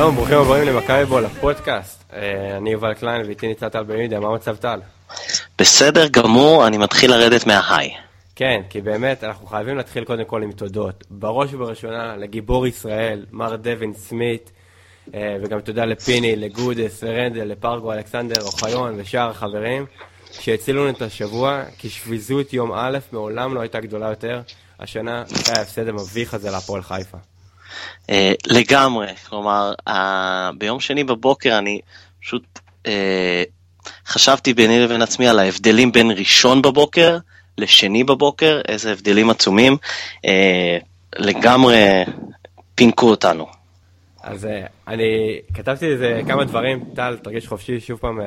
שלום, ברוכים הבאים למכבי בול, הפודקאסט. אה, אני יובל קליין ואיתי ניצן טל במידיה, מה המצב טל? בסדר גמור, אני מתחיל לרדת מה high. כן, כי באמת אנחנו חייבים להתחיל קודם כל עם תודות. בראש ובראשונה לגיבור ישראל, מר דווין סמית, אה, וגם תודה לפיני, לגודס, לרנדל, לפרגו, אלכסנדר, אוחיון ושאר החברים, שהצילו לנו את השבוע, כי שביזות יום א' מעולם לא הייתה גדולה יותר, השנה אחרי ההפסד המביך הזה להפועל חיפה. Uh, לגמרי, כלומר, ביום שני בבוקר אני פשוט uh, חשבתי ביני לבין עצמי על ההבדלים בין ראשון בבוקר לשני בבוקר, איזה הבדלים עצומים, uh, לגמרי פינקו אותנו. אז אני כתבתי איזה כמה דברים, טל, תרגיש חופשי שוב פעם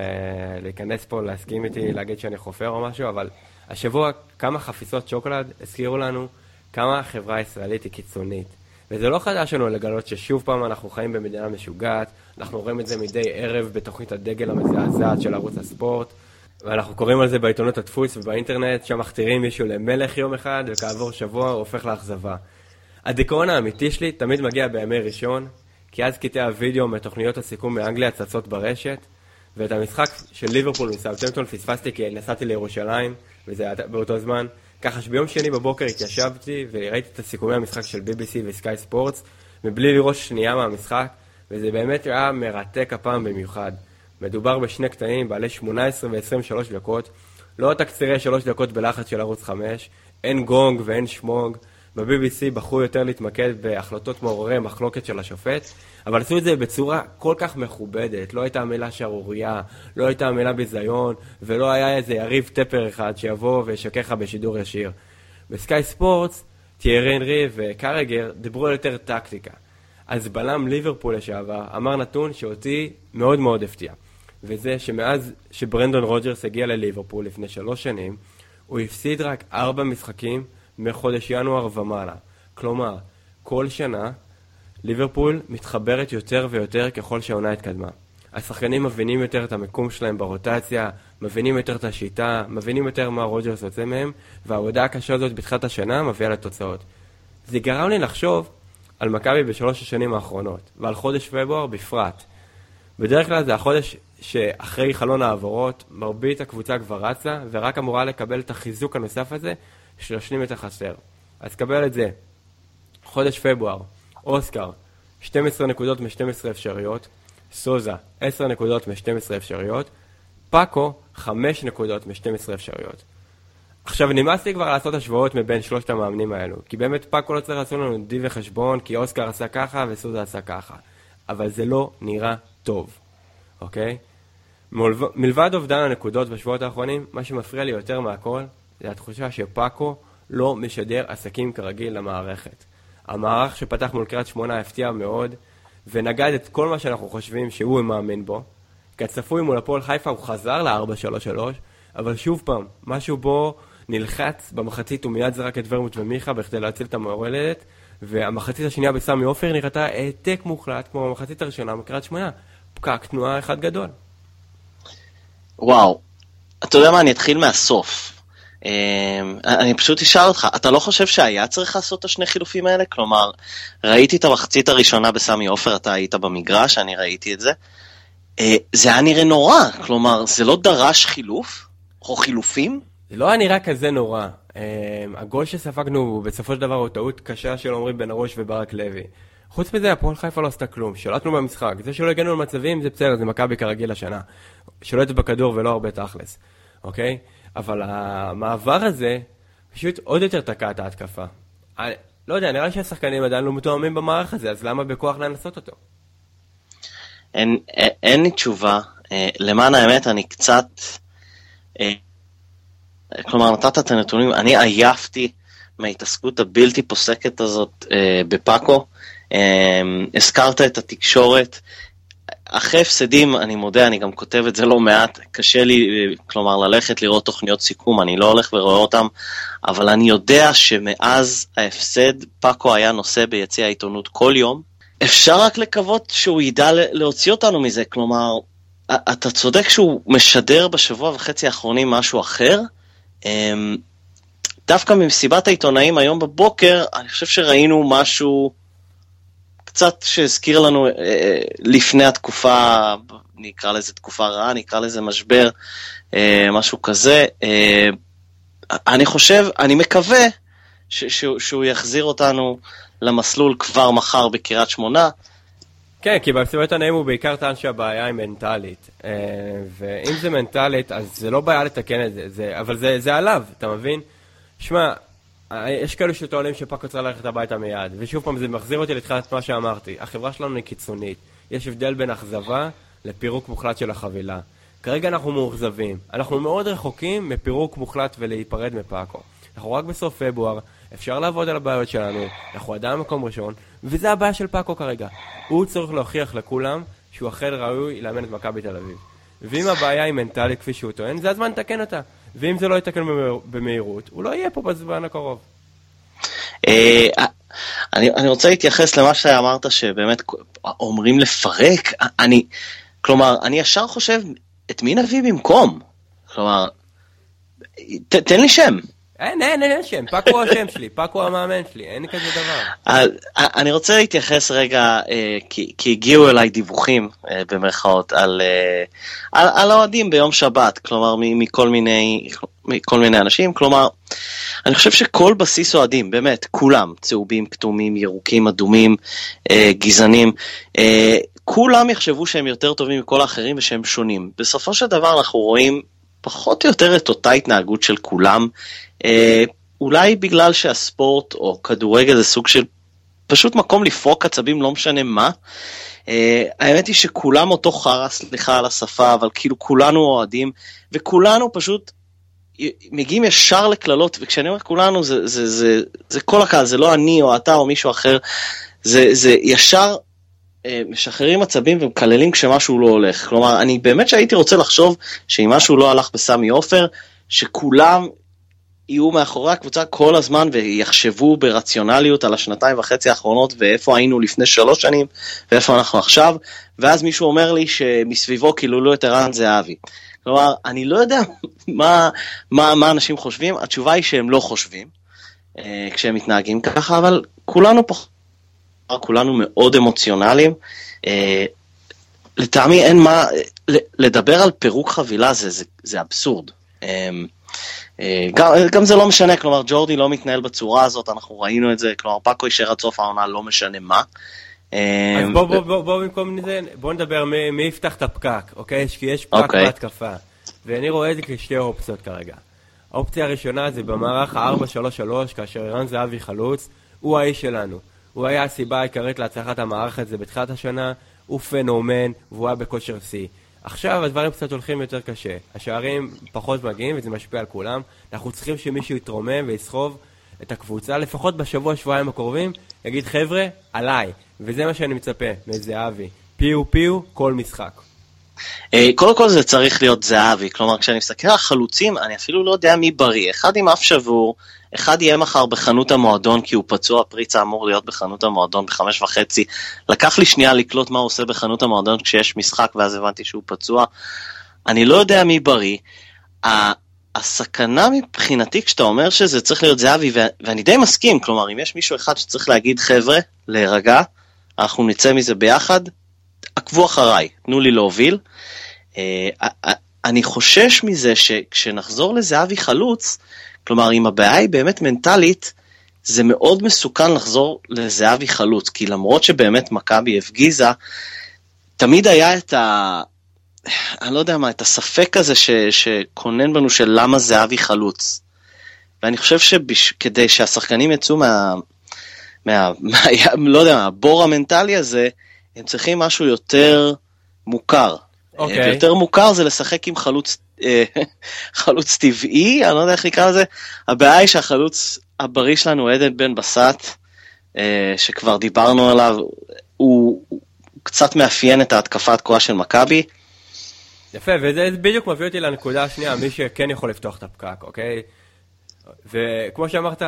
להיכנס פה, להסכים איתי, להגיד שאני חופר או משהו, אבל השבוע כמה חפיסות שוקולד הזכירו לנו כמה החברה הישראלית היא קיצונית. וזה לא חדש לנו לגלות ששוב פעם אנחנו חיים במדינה משוגעת, אנחנו רואים את זה מדי ערב בתוכנית הדגל המזעזעת של ערוץ הספורט, ואנחנו קוראים על זה בעיתונות הדפוס ובאינטרנט, שם מכתירים מישהו למלך יום אחד, וכעבור שבוע הוא הופך לאכזבה. הדיכאון האמיתי שלי תמיד מגיע בימי ראשון, כי אז קטעי הוידאו מתוכניות הסיכום מאנגליה צצות ברשת, ואת המשחק של ליברפול מסאוטמפטון פספסתי כי נסעתי לירושלים, וזה היה באותו זמן, ככה שביום שני בבוקר התיישבתי וראיתי את הסיכומי המשחק של BBC וסקאי ספורטס, מבלי לראות שנייה מהמשחק, וזה באמת היה מרתק הפעם במיוחד. מדובר בשני קטעים בעלי 18 ו-23 דקות, לא תקצירי 3 דקות בלחץ של ערוץ 5, אין גונג ואין שמוג. ב-BBC בחרו יותר להתמקד בהחלטות מעוררי מחלוקת של השופט, אבל עשו את זה בצורה כל כך מכובדת, לא הייתה המילה שערורייה, לא הייתה המילה ביזיון, ולא היה איזה יריב טפר אחד שיבוא וישקר לך בשידור ישיר. בסקאי ספורטס, תיארי אנרי וקרגר דיברו על יותר טקטיקה. אז בלם ליברפול לשעבר אמר נתון שאותי מאוד מאוד הפתיע. וזה שמאז שברנדון רוג'רס הגיע לליברפול לפני שלוש שנים, הוא הפסיד רק ארבע משחקים מחודש ינואר ומעלה. כלומר, כל שנה ליברפול מתחברת יותר ויותר ככל שהעונה התקדמה. השחקנים מבינים יותר את המיקום שלהם ברוטציה, מבינים יותר את השיטה, מבינים יותר מה רוג'רס יוצא מהם, והעבודה הקשה הזאת בתחילת השנה מביאה לתוצאות. זה גרם לי לחשוב על מכבי בשלוש השנים האחרונות, ועל חודש פברואר בפרט. בדרך כלל זה החודש שאחרי חלון העברות, מרבית הקבוצה כבר רצה, ורק אמורה לקבל את החיזוק הנוסף הזה, שישלים את החסר. אז קבל את זה. חודש פברואר, אוסקר, 12 נקודות מ-12 אפשריות, סוזה, 10 נקודות מ-12 אפשריות, פאקו, 5 נקודות מ-12 אפשריות. עכשיו, נמאס לי כבר לעשות השוואות מבין שלושת המאמנים האלו, כי באמת פאקו לא צריך לעשות לנו די וחשבון, כי אוסקר עשה ככה וסוזה עשה ככה. אבל זה לא נראה טוב, אוקיי? מלבד אובדן הנקודות בשבועות האחרונים, מה שמפריע לי יותר מהכל, זה התחושה שפאקו לא משדר עסקים כרגיל למערכת. המערך שפתח מול קריית שמונה הפתיע מאוד, ונגד את כל מה שאנחנו חושבים שהוא מאמין בו. כצפוי מול הפועל חיפה הוא חזר ל-4-3-3, אבל שוב פעם, משהו בו נלחץ במחצית, הוא מיד זרק את ורמוט ומיכה בכדי להציל את המעורלת, והמחצית השנייה בסמי עופר נראתה העתק מוחלט כמו המחצית הראשונה מקריית שמונה. פקק תנועה אחד גדול. וואו, אתה יודע מה, אני אתחיל מהסוף. אמ, אני פשוט אשאל אותך, אתה לא חושב שהיה צריך לעשות את השני חילופים האלה? כלומר, ראיתי את המחצית הראשונה בסמי עופר, אתה היית במגרש, אני ראיתי את זה. אה, זה היה נראה נורא, כלומר, זה לא דרש חילוף? או חילופים? זה לא היה נראה כזה נורא. אמ, הגול שספגנו בסופו של דבר הוא טעות קשה של עמרי בן ארוש וברק לוי. חוץ מזה, הפועל חיפה לא עשתה כלום, שלטנו במשחק. זה שלא הגענו למצבים זה בסדר, זה מכבי כרגיל השנה. שולטת בכדור ולא הרבה תכלס, אוקיי? אבל המעבר הזה פשוט עוד יותר תקע את ההתקפה. אני, לא יודע, נראה שהשחקנים עדיין לא מתואמים במערך הזה, אז למה בכוח לנסות אותו? אין, אין לי תשובה. אה, למען האמת, אני קצת... אה, כלומר, נתת את הנתונים, אני עייפתי מההתעסקות הבלתי פוסקת הזאת אה, בפאקו. הזכרת את התקשורת, אחרי הפסדים, אני מודה, אני גם כותב את זה לא מעט, קשה לי, כלומר, ללכת לראות תוכניות סיכום, אני לא הולך ורואה אותם, אבל אני יודע שמאז ההפסד, פאקו היה נושא ביציע העיתונות כל יום. אפשר רק לקוות שהוא ידע להוציא אותנו מזה, כלומר, אתה צודק שהוא משדר בשבוע וחצי האחרונים משהו אחר. אמ, דווקא ממסיבת העיתונאים היום בבוקר, אני חושב שראינו משהו קצת שהזכיר לנו אה, לפני התקופה, נקרא לזה תקופה רעה, נקרא לזה משבר, אה, משהו כזה. אה, אני חושב, אני מקווה ש, שהוא, שהוא יחזיר אותנו למסלול כבר מחר בקריית שמונה. כן, כי במסיבת הנעים הוא בעיקר טען שהבעיה היא מנטלית. אה, ואם זה מנטלית, אז זה לא בעיה לתקן את זה, זה אבל זה, זה עליו, אתה מבין? שמע, יש כאלו שטוענים שפאקו צריך ללכת הביתה מיד, ושוב פעם, זה מחזיר אותי לתחילת מה שאמרתי. החברה שלנו היא קיצונית. יש הבדל בין אכזבה לפירוק מוחלט של החבילה. כרגע אנחנו מאוכזבים. אנחנו מאוד רחוקים מפירוק מוחלט ולהיפרד מפאקו. אנחנו רק בסוף פברואר, אפשר לעבוד על הבעיות שלנו, אנחנו עדיין במקום ראשון, וזה הבעיה של פאקו כרגע. הוא צריך להוכיח לכולם שהוא אכן ראוי לאמן את מכבי תל אביב. ואם הבעיה היא מנטלית כפי שהוא טוען, זה הזמן לתקן אותה. ואם זה לא יתקן במהירות, הוא לא יהיה פה בזמן הקרוב. אה, אני, רוצה להתייחס למה שאמרת, שבאמת אומרים לפרק. אני, כלומר, אני ישר חושב, את מי נביא במקום? כלומר, תן לי שם. אין, אין, אין שם, פאקו השם שלי, פאקו המאמן שלי, אין כזה דבר. אני רוצה להתייחס רגע, אה, כי הגיעו אליי דיווחים, אה, במרכאות, על האוהדים ביום שבת, כלומר, מכל מיני, מכל מיני אנשים, כלומר, אני חושב שכל בסיס אוהדים, באמת, כולם, צהובים, כתומים, ירוקים, אדומים, אה, גזענים, כולם יחשבו שהם יותר טובים מכל האחרים ושהם שונים. בסופו של דבר אנחנו רואים פחות או יותר את אותה התנהגות של כולם. אה, אולי בגלל שהספורט או כדורגל זה סוג של פשוט מקום לפרוק עצבים, לא משנה מה. אה, האמת היא שכולם אותו חרא, סליחה על השפה, אבל כאילו כולנו אוהדים, וכולנו פשוט מגיעים ישר לקללות, וכשאני אומר כולנו זה, זה, זה, זה, כל הקהל, זה לא אני או אתה או מישהו אחר, זה, זה ישר אה, משחררים עצבים ומקללים כשמשהו לא הולך. כלומר, אני באמת שהייתי רוצה לחשוב שאם משהו לא הלך בסמי עופר, שכולם יהיו מאחורי הקבוצה כל הזמן ויחשבו ברציונליות על השנתיים וחצי האחרונות ואיפה היינו לפני שלוש שנים ואיפה אנחנו עכשיו, ואז מישהו אומר לי שמסביבו קיללו את ערן זהבי. כלומר, אני לא יודע מה, מה, מה אנשים חושבים, התשובה היא שהם לא חושבים אה, כשהם מתנהגים ככה, אבל כולנו פה, כולנו מאוד אמוציונליים. אה, לטעמי אין מה, לדבר על פירוק חבילה זה, זה, זה אבסורד. אה, אה, גם, גם זה לא משנה, כלומר ג'ורדי לא מתנהל בצורה הזאת, אנחנו ראינו את זה, כלומר פאקו יישאר עד סוף העונה, לא משנה מה. אה, אז בוא, בוא, בוא, בוא במקום זה, בוא נדבר מי, מי יפתח את הפקק, אוקיי? כי יש פקק אוקיי. בהתקפה, ואני רואה את זה כשתי אופציות כרגע. האופציה הראשונה זה במערך ה-4-3-3, כאשר ערן זהבי חלוץ, הוא האיש שלנו. הוא היה הסיבה העיקרית להצלחת המערך הזה בתחילת השנה, הוא פנומן, והוא היה בכושר שיא. עכשיו הדברים קצת הולכים יותר קשה. השערים פחות מגיעים וזה משפיע על כולם. אנחנו צריכים שמישהו יתרומם ויסחוב את הקבוצה, לפחות בשבוע, שבועיים הקרובים, יגיד חבר'ה, עליי. וזה מה שאני מצפה מזהבי. פיו פיו, כל משחק. אה, קודם כל זה צריך להיות זהבי, כלומר כשאני מסתכל על חלוצים, אני אפילו לא יודע מי בריא. אחד עם אף שבור, אחד יהיה מחר בחנות המועדון כי הוא פצוע, פריצה אמור להיות בחנות המועדון בחמש וחצי. לקח לי שנייה לקלוט מה הוא עושה בחנות המועדון כשיש משחק ואז הבנתי שהוא פצוע. אני לא יודע מי בריא. הסכנה מבחינתי כשאתה אומר שזה צריך להיות זהבי, ואני די מסכים, כלומר אם יש מישהו אחד שצריך להגיד חבר'ה, להירגע, אנחנו נצא מזה ביחד, עקבו אחריי, תנו לי להוביל. אה, אני חושש מזה שכשנחזור לזהבי חלוץ, כלומר, אם הבעיה היא באמת מנטלית, זה מאוד מסוכן לחזור לזהבי חלוץ, כי למרות שבאמת מכבי הפגיזה, תמיד היה את ה... אני לא יודע מה, את הספק הזה ש... שכונן בנו של למה זהבי חלוץ. ואני חושב שכדי שבש... שהשחקנים יצאו מה... מה... מה... לא יודע, מהבור המנטלי הזה, הם צריכים משהו יותר מוכר. אוקיי. Okay. יותר מוכר זה לשחק עם חלוץ אה, חלוץ טבעי, אני לא יודע איך נקרא לזה. הבעיה היא שהחלוץ הבריא שלנו, עדן בן בסט, אה, שכבר דיברנו עליו, הוא, קצת מאפיין את ההתקפת כוח של מכבי. יפה, וזה בדיוק מביא אותי לנקודה השנייה, מי שכן יכול לפתוח את הפקק, אוקיי? וכמו שאמרת,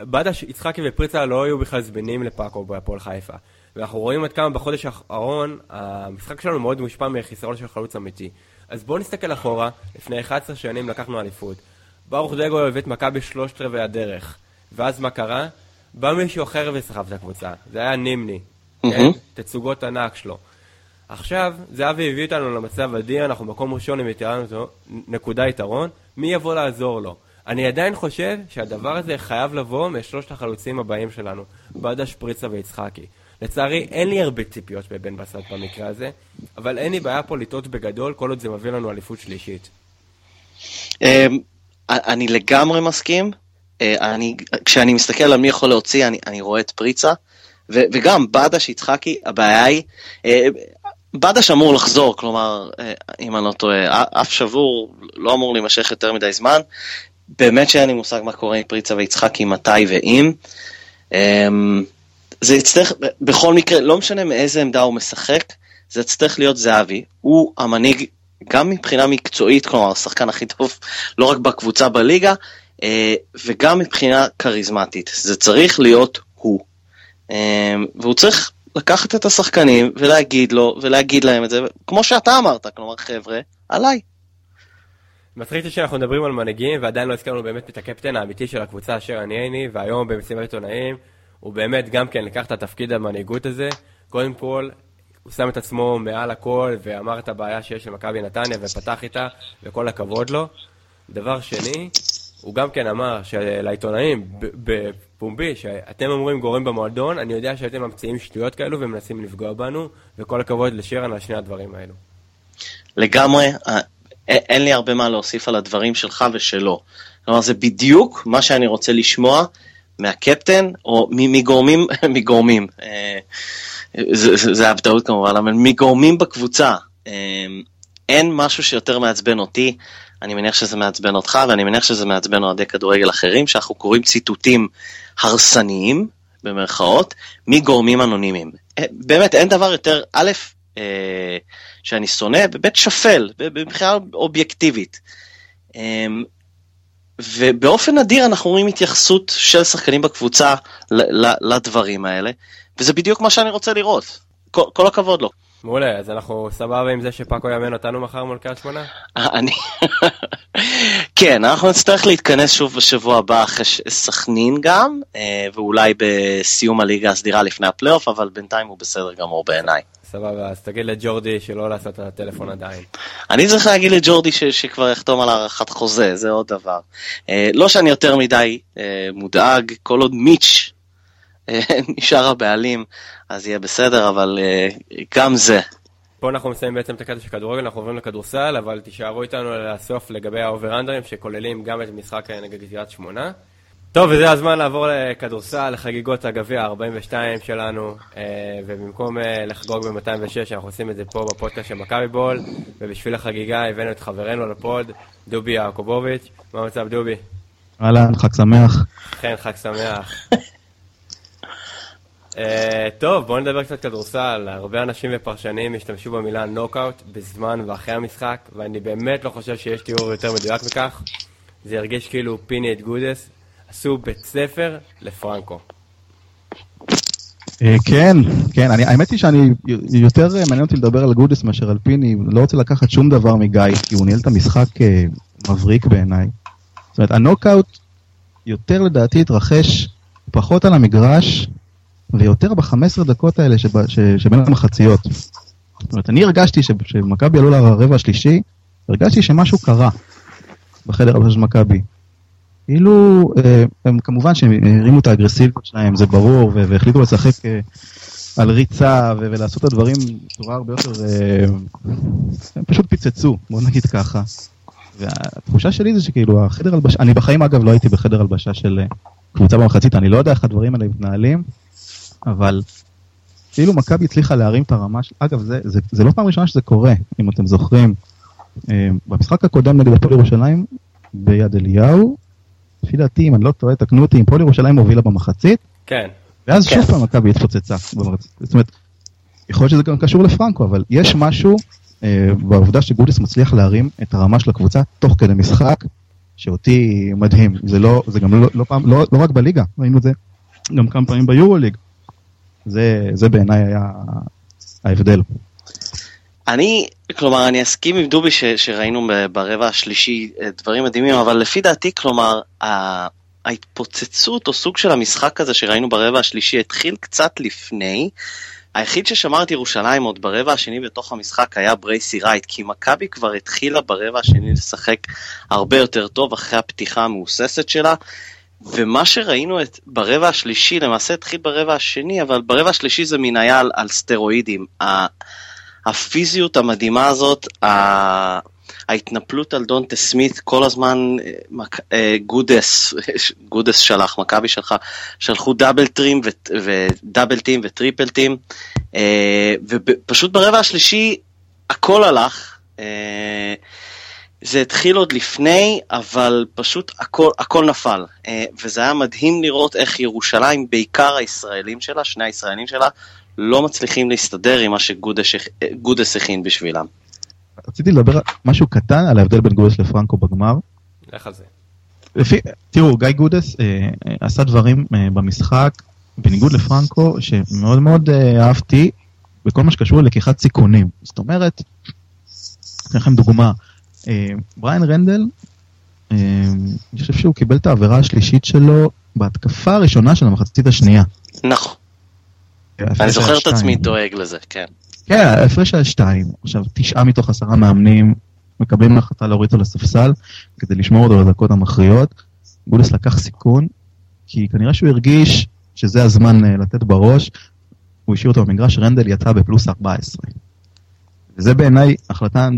בדה יצחקי ופריצה לא היו בכלל זמינים לפאקו בהפועל חיפה. ואנחנו רואים עד כמה בחודש האחרון, המשחק שלנו מאוד מושפע מחיסרון של חלוץ אמיתי. אז בואו נסתכל אחורה, לפני 11 שנים לקחנו אליפות. ברוך דגו הביא את מכבי שלושת רבעי הדרך. ואז מה קרה? בא מישהו אחר וסחב את הקבוצה. זה היה נימני. כן? תצוגות ענק שלו. עכשיו, זהבי הביא אותנו למצב אדיר, אנחנו מקום ראשון עם יתרון, נקודה יתרון, מי יבוא לעזור לו? אני עדיין חושב שהדבר הזה חייב לבוא משלושת החלוצים הבאים שלנו, בדה שפריצה ויצחקי. לצערי, אין לי הרבה ציפיות בבן בסט במקרה הזה, אבל אין לי בעיה פה לטעות בגדול, כל עוד זה מביא לנו אליפות שלישית. אמ, אני לגמרי מסכים. אה, אני, כשאני מסתכל על מי יכול להוציא, אני, אני רואה את פריצה, ו, וגם בדש יצחקי, הבעיה היא, אה, בדש אמור לחזור, כלומר, אה, אם אני לא טועה, אף שבור לא אמור להימשך יותר מדי זמן. באמת שאין לי מושג מה קורה עם פריצה ויצחקי, מתי ואם. זה יצטרך, בכל מקרה, לא משנה מאיזה עמדה הוא משחק, זה יצטרך להיות זהבי. הוא המנהיג, גם מבחינה מקצועית, כלומר, השחקן הכי טוב, לא רק בקבוצה בליגה, אה, וגם מבחינה כריזמטית. זה צריך להיות הוא. אמ, והוא צריך לקחת את השחקנים ולהגיד לו, ולהגיד להם את זה, כמו שאתה אמרת, כלומר, חבר'ה, עליי. מצחיק אותי שאנחנו מדברים על מנהיגים, ועדיין לא הזכרנו באמת את הקפטן האמיתי של הקבוצה אשר אני הייני, והיום במסיבת עיתונאים, הוא באמת גם כן לקח את התפקיד המנהיגות הזה. קודם כל, הוא שם את עצמו מעל הכל, ואמר את הבעיה שיש למכבי נתניה, ופתח איתה, וכל הכבוד לו. דבר שני, הוא גם כן אמר לעיתונאים בפומבי, שאתם אומרים גורם במועדון, אני יודע שאתם ממציאים שטויות כאלו ומנסים לפגוע בנו, וכל הכבוד לשרן על שני הדברים האלו. לגמרי, אין לי הרבה מה להוסיף על הדברים שלך ושלו. כלומר, זה בדיוק מה שאני רוצה לשמוע מהקפטן, או מגורמים, מגורמים, אה, זה היה בטעות כמובן, אבל מגורמים בקבוצה. אה, אין משהו שיותר מעצבן אותי, אני מניח שזה מעצבן אותך, ואני מניח שזה מעצבן אוהדי כדורגל אחרים, שאנחנו קוראים ציטוטים הרסניים, במרכאות, מגורמים אנונימיים. אה, באמת, אין דבר יותר, א', שאני שונא, באמת שפל, מבחינה אובייקטיבית. ובאופן נדיר אנחנו רואים התייחסות של שחקנים בקבוצה לדברים האלה, וזה בדיוק מה שאני רוצה לראות. כל, כל הכבוד לו. מעולה, אז אנחנו סבבה עם זה שפאקו יאמן אותנו מחר מול קריית שמונה? אני... כן, אנחנו נצטרך להתכנס שוב בשבוע הבא אחרי סכנין גם, אה, ואולי בסיום הליגה הסדירה לפני הפלייאוף, אבל בינתיים הוא בסדר גמור בעיניי. סבבה, אז תגיד לג'ורדי שלא לעשות את הטלפון עדיין. אני צריך להגיד לג'ורדי ש- שכבר יחתום על הארכת חוזה, זה עוד דבר. אה, לא שאני יותר מדי אה, מודאג, כל עוד מיץ' אה, נשאר הבעלים, אז יהיה בסדר, אבל אה, גם זה. פה אנחנו מסיימים בעצם את הקטע של כדורגל, אנחנו עוברים לכדורסל, אבל תישארו איתנו לסוף לגבי האובר-אנדרים, שכוללים גם את המשחק נגד קריית שמונה. טוב, וזה הזמן לעבור לכדורסל, לחגיגות הגביע ה-42 שלנו, אה, ובמקום אה, לחגוג ב-206, אנחנו עושים את זה פה בפודקאסט של מכבי בול, ובשביל החגיגה הבאנו את חברנו לפוד, דובי יעקובוביץ'. מה המצב, דובי? אהלן, חג שמח. כן, חג שמח. uh, טוב, בואו נדבר קצת כדורסל. הרבה אנשים ופרשנים השתמשו במילה נוקאוט בזמן ואחרי המשחק, ואני באמת לא חושב שיש תיאור יותר מדויק מכך. זה הרגיש כאילו פיני את גודס, עשו בית ספר לפרנקו. אה, כן, כן, האמת היא שאני, יותר מעניין אותי לדבר על גודס מאשר על פיני, לא רוצה לקחת שום דבר מגיא, כי הוא ניהל את המשחק אה, מבריק בעיניי. זאת אומרת, הנוקאוט יותר לדעתי התרחש פחות על המגרש, ויותר ב-15 דקות האלה שבין המחציות. זאת אומרת, אני הרגשתי שמכבי עלו לרבע השלישי, הרגשתי שמשהו קרה בחדר של מכבי. כאילו, אה, הם כמובן שהם הרימו את האגרסיביות שלהם, זה ברור, והחליטו לשחק אה, על ריצה ולעשות את הדברים בצורה הרבה יותר... אה, הם פשוט פיצצו, בוא נגיד ככה. והתחושה שלי זה שכאילו החדר הלבשה, אני בחיים אגב לא הייתי בחדר הלבשה של קבוצה במחצית, אני לא יודע איך הדברים האלה מתנהלים, אבל כאילו מכבי הצליחה להרים את הרמה, של... אגב זה, זה, זה לא פעם ראשונה שזה קורה, אם אתם זוכרים. במשחק הקודם נגד הפועל ירושלים, ביד אליהו, לפי דעתי, אם אני לא טועה, תקנו אותי, אם פועל ירושלים הובילה במחצית. כן. ואז כן. שוב פעם מכבי התפוצצה במחצית. זאת אומרת, יכול להיות שזה גם קשור לפרנקו, אבל יש משהו אה, בעובדה שגודיס מצליח להרים את הרמה של הקבוצה תוך כדי משחק, שאותי מדהים. זה לא, זה גם לא, לא פעם, לא, לא רק בליגה, ראינו את זה גם כמה פעמים ביורוליג. זה, זה בעיניי היה ההבדל. אני, כלומר, אני אסכים עם דובי ש, שראינו ברבע השלישי אה, דברים מדהימים, אבל לפי דעתי, כלומר, ההתפוצצות או סוג של המשחק הזה שראינו ברבע השלישי התחיל קצת לפני, היחיד ששמר את ירושלים עוד ברבע השני בתוך המשחק היה ברייסי רייט, כי מכבי כבר התחילה ברבע השני לשחק הרבה יותר טוב אחרי הפתיחה המהוססת שלה, ומה שראינו את, ברבע השלישי, למעשה התחיל ברבע השני, אבל ברבע השלישי זה מין היה על, על סטרואידים. הפיזיות המדהימה הזאת, ההתנפלות על דונטה סמית, כל הזמן אה, גודס, גודס שלח, מכבי שלח, שלחו double team ו double team ו triple team, אה, ופשוט ברבע השלישי הכל הלך. אה, זה התחיל עוד לפני, אבל פשוט הכל, הכל נפל. וזה היה מדהים לראות איך ירושלים, בעיקר הישראלים שלה, שני הישראלים שלה, לא מצליחים להסתדר עם מה שגודס הכין בשבילם. רציתי לדבר משהו קטן על ההבדל בין גודס לפרנקו בגמר. לך על זה. לפי, תראו, גיא גודס אה, אה, עשה דברים אה, במשחק, בניגוד לפרנקו, שמאוד מאוד אה, אהבתי, בכל מה שקשור ללקיחת סיכונים. זאת אומרת, אתן לכם דוגמה, אה, בריין רנדל, אה, אני חושב שהוא קיבל את העבירה השלישית שלו בהתקפה הראשונה של המחצית השנייה. נכון. אני זוכר את עצמי דואג לזה, כן. כן, ההפרש היה שתיים. עכשיו, תשעה מתוך עשרה מאמנים מקבלים החלטה להוריד אותו לספסל כדי לשמור אותו לדקות המכריעות. גודס לקח סיכון, כי כנראה שהוא הרגיש שזה הזמן אה, לתת בראש. הוא השאיר אותו במגרש, רנדל יצא בפלוס 14. וזה בעיניי החלטה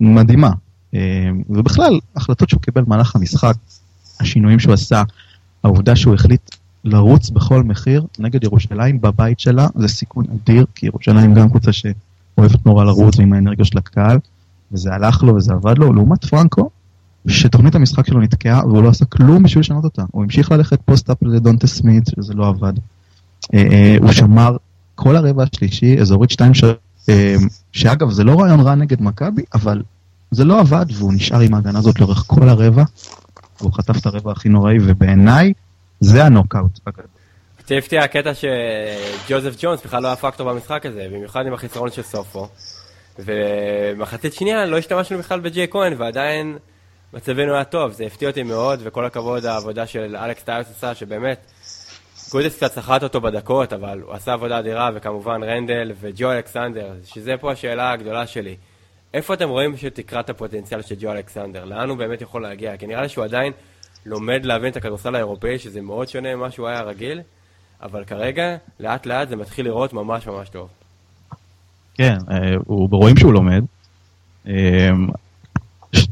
מדהימה. אה, ובכלל, החלטות שהוא קיבל במהלך המשחק, השינויים שהוא עשה, העובדה שהוא החליט לרוץ בכל מחיר נגד ירושלים בבית שלה, זה סיכון אדיר, כי ירושלים גם קבוצה שאוהבת נורא לרוץ עם האנרגיה של הקהל, וזה הלך לו וזה עבד לו, לעומת פרנקו, שתוכנית המשחק שלו נתקעה והוא לא עשה כלום בשביל לשנות אותה. הוא המשיך ללכת post-up לדונטה סמית, שזה לא עבד. אה, אה, הוא שמר כל הרבע השלישי, אזורית 2 ש... אה, שאגב, זה לא רעיון רע נגד מכבי, אבל זה לא עבד, והוא נשאר עם ההגנה הזאת לאורך כל הרבע, והוא חטף את הרבע הכי נוראי, ובעיניי, זה הנוקאוט. אותי הפתיע הקטע שג'וזף ג'ונס בכלל לא היה פקטור במשחק הזה, במיוחד עם החיסרון של סופו. ומחצית שנייה לא השתמשנו בכלל בג'יי כהן, ועדיין מצבנו היה טוב. זה הפתיע אותי מאוד, וכל הכבוד העבודה של אלכס טיוס עשה, שבאמת, גודס קצת סחט אותו בדקות, אבל הוא עשה עבודה אדירה, וכמובן רנדל וג'ו אלכסנדר, שזה פה השאלה הגדולה שלי. איפה אתם רואים שתקרת הפוטנציאל של ג'ו אלכסנדר? לאן הוא באמת יכול להגיע? כי נראה לי שהוא עדיין לומד להבין את הכדורסל האירופאי, שזה מאוד שונה ממה שהוא היה רגיל, אבל כרגע, לאט לאט זה מתחיל לראות ממש ממש טוב. כן, אה, רואים שהוא לומד. אה,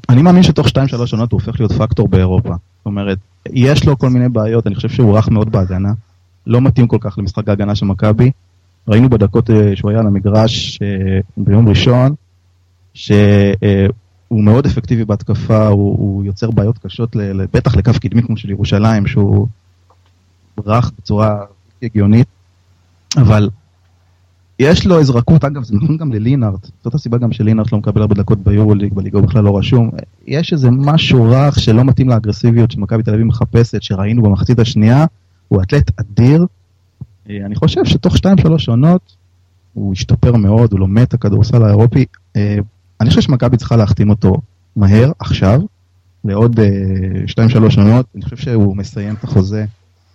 אני מאמין שתוך 2-3 שנות הוא הופך להיות פקטור באירופה. זאת אומרת, יש לו כל מיני בעיות, אני חושב שהוא רך מאוד בהגנה. לא מתאים כל כך למשחק ההגנה של מכבי. ראינו בדקות אה, שהוא היה על המגרש ביום ראשון, הוא מאוד אפקטיבי בהתקפה, הוא, הוא יוצר בעיות קשות, בטח לקו קדמי כמו של ירושלים, שהוא רך בצורה הגיונית, אבל יש לו איזו רכות, אגב זה נכון גם ללינארט, זאת הסיבה גם שלינארט לא מקבל הרבה דקות ביורוליג, בליגה הוא בכלל לא רשום, יש איזה משהו רך שלא מתאים לאגרסיביות שמכבי תל אביב מחפשת, שראינו במחצית השנייה, הוא אתלט אדיר, אה, אני חושב שתוך 2-3 עונות הוא השתפר מאוד, הוא לומד את הכדורסל האירופי, אה, אני חושב שמכבי צריכה להחתים אותו מהר, עכשיו, לעוד 2-3 uh, שנות, אני חושב שהוא מסיים את החוזה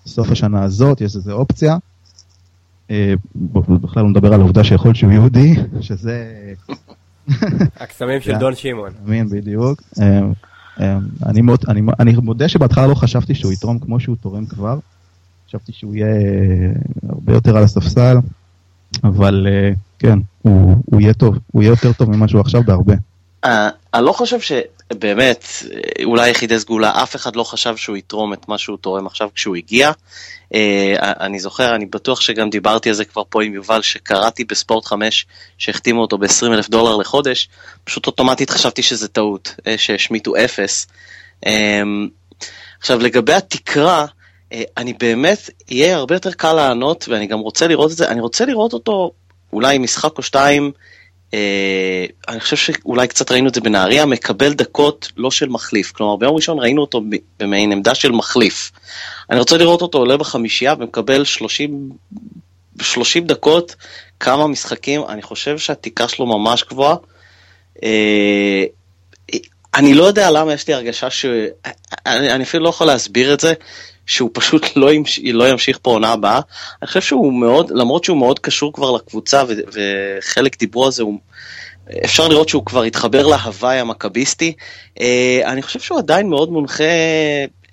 בסוף השנה הזאת, יש איזו אופציה. Uh, בכלל הוא מדבר על העובדה שיכול להיות שהוא יהודי, שזה... הקסמים של דון שמעון. אמין, בדיוק. Uh, uh, אני, מוד, אני, אני מודה שבהתחלה לא חשבתי שהוא יתרום כמו שהוא תורם כבר. חשבתי שהוא יהיה הרבה יותר על הספסל, אבל uh, כן, הוא, הוא יהיה טוב, הוא יהיה יותר טוב ממה שהוא עכשיו בהרבה. Uh, אני לא חושב שבאמת, אולי יחידי סגולה, אף אחד לא חשב שהוא יתרום את מה שהוא תורם עכשיו כשהוא הגיע. Uh, אני זוכר, אני בטוח שגם דיברתי על זה כבר פה עם יובל, שקראתי בספורט 5 שהחתימו אותו ב-20 אלף דולר לחודש, פשוט אוטומטית חשבתי שזה טעות, uh, שהשמיטו אפס. עכשיו לגבי התקרה, אני באמת, יהיה הרבה יותר קל לענות, ואני גם רוצה לראות את זה, אני רוצה לראות אותו אולי משחק או שתיים, אה, אני חושב שאולי קצת ראינו את זה בנהריה, מקבל דקות לא של מחליף. כלומר, ביום ראשון ראינו אותו במעין עמדה של מחליף. אני רוצה לראות אותו עולה בחמישייה ומקבל 30, 30 דקות, כמה משחקים, אני חושב שהתקרה שלו ממש גבוהה. אה, אני לא יודע למה יש לי הרגשה ש... אני, אני אפילו לא יכול להסביר את זה, שהוא פשוט לא, ימש, לא ימשיך פה עונה הבאה. אני חושב שהוא מאוד, למרות שהוא מאוד קשור כבר לקבוצה, ו, וחלק דיברו על זה, הוא, אפשר לראות שהוא כבר התחבר להוואי המכביסטי. אה, אני חושב שהוא עדיין מאוד מונחה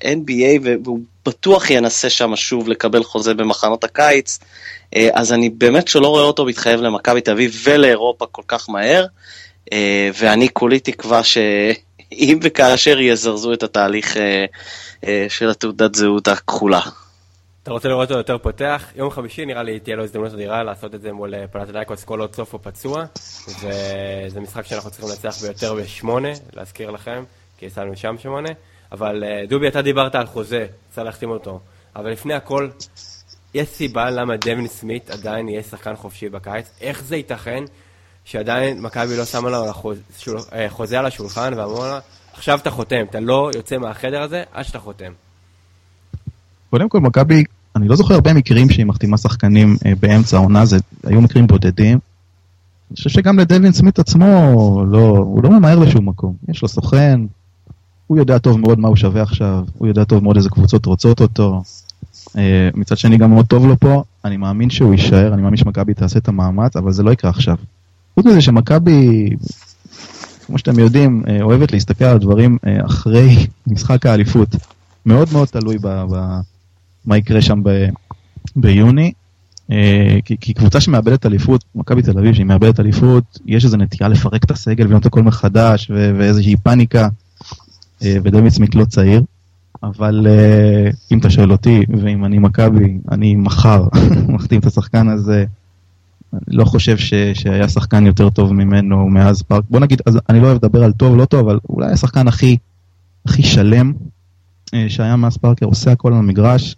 NBA, והוא בטוח ינסה שם שוב לקבל חוזה במחנות הקיץ. אה, אז אני באמת שלא רואה אותו מתחייב למכבי תל אביב ולאירופה כל כך מהר, אה, ואני כולי תקווה שאם וכאשר יזרזו את התהליך של התעודת זהות הכחולה. אתה רוצה לראות אותו יותר פותח? יום חמישי נראה לי תהיה לו הזדמנות אדירה לעשות את זה מול פלטדייקוס כל עוד סוף הוא פצוע, וזה משחק שאנחנו צריכים לנצח ביותר בשמונה, להזכיר לכם, כי יצאנו שם שמונה. אבל דובי, אתה דיברת על חוזה, צריך להחתים אותו. אבל לפני הכל, יש סיבה למה דווין סמית עדיין יהיה שחקן חופשי בקיץ? איך זה ייתכן שעדיין מכבי לא שמה לו uh, חוזה על השולחן ואמרו לה, עכשיו אתה חותם, אתה לא יוצא מהחדר הזה עד שאתה חותם. קודם כל, מכבי, אני לא זוכר הרבה מקרים שהיא מחתימה שחקנים uh, באמצע העונה, זה היו מקרים בודדים. אני חושב שגם לדווין סמית עצמו, לא, הוא לא ממהר לשום מקום. יש לו סוכן, הוא יודע טוב מאוד מה הוא שווה עכשיו, הוא יודע טוב מאוד איזה קבוצות רוצות אותו. Uh, מצד שני גם מאוד טוב לו פה, אני מאמין שהוא יישאר, אני מאמין שמכבי תעשה את המאמץ, אבל זה לא יקרה עכשיו. חוץ מזה שמכבי, כמו שאתם יודעים, uh, אוהבת להסתכל על דברים uh, אחרי משחק האליפות. מאוד מאוד תלוי ב, ב, מה יקרה שם ב, ביוני. Uh, כי, כי קבוצה שמאבדת אליפות, מכבי תל אביב שהיא מאבדת אליפות, יש איזו נטייה לפרק את הסגל ולבנות הכל מחדש ואיזושהי פאניקה. אה, ודויד סמית לא צעיר, אבל אה, אם אתה שואל אותי, ואם אני מכבי, אני מחר מחתים את השחקן הזה. אני לא חושב ש, שהיה שחקן יותר טוב ממנו מאז פארק. בוא נגיד, אז אני לא אוהב לדבר על טוב, לא טוב, אבל אולי השחקן הכי, הכי שלם אה, שהיה מאז פארקר, עושה הכל על המגרש.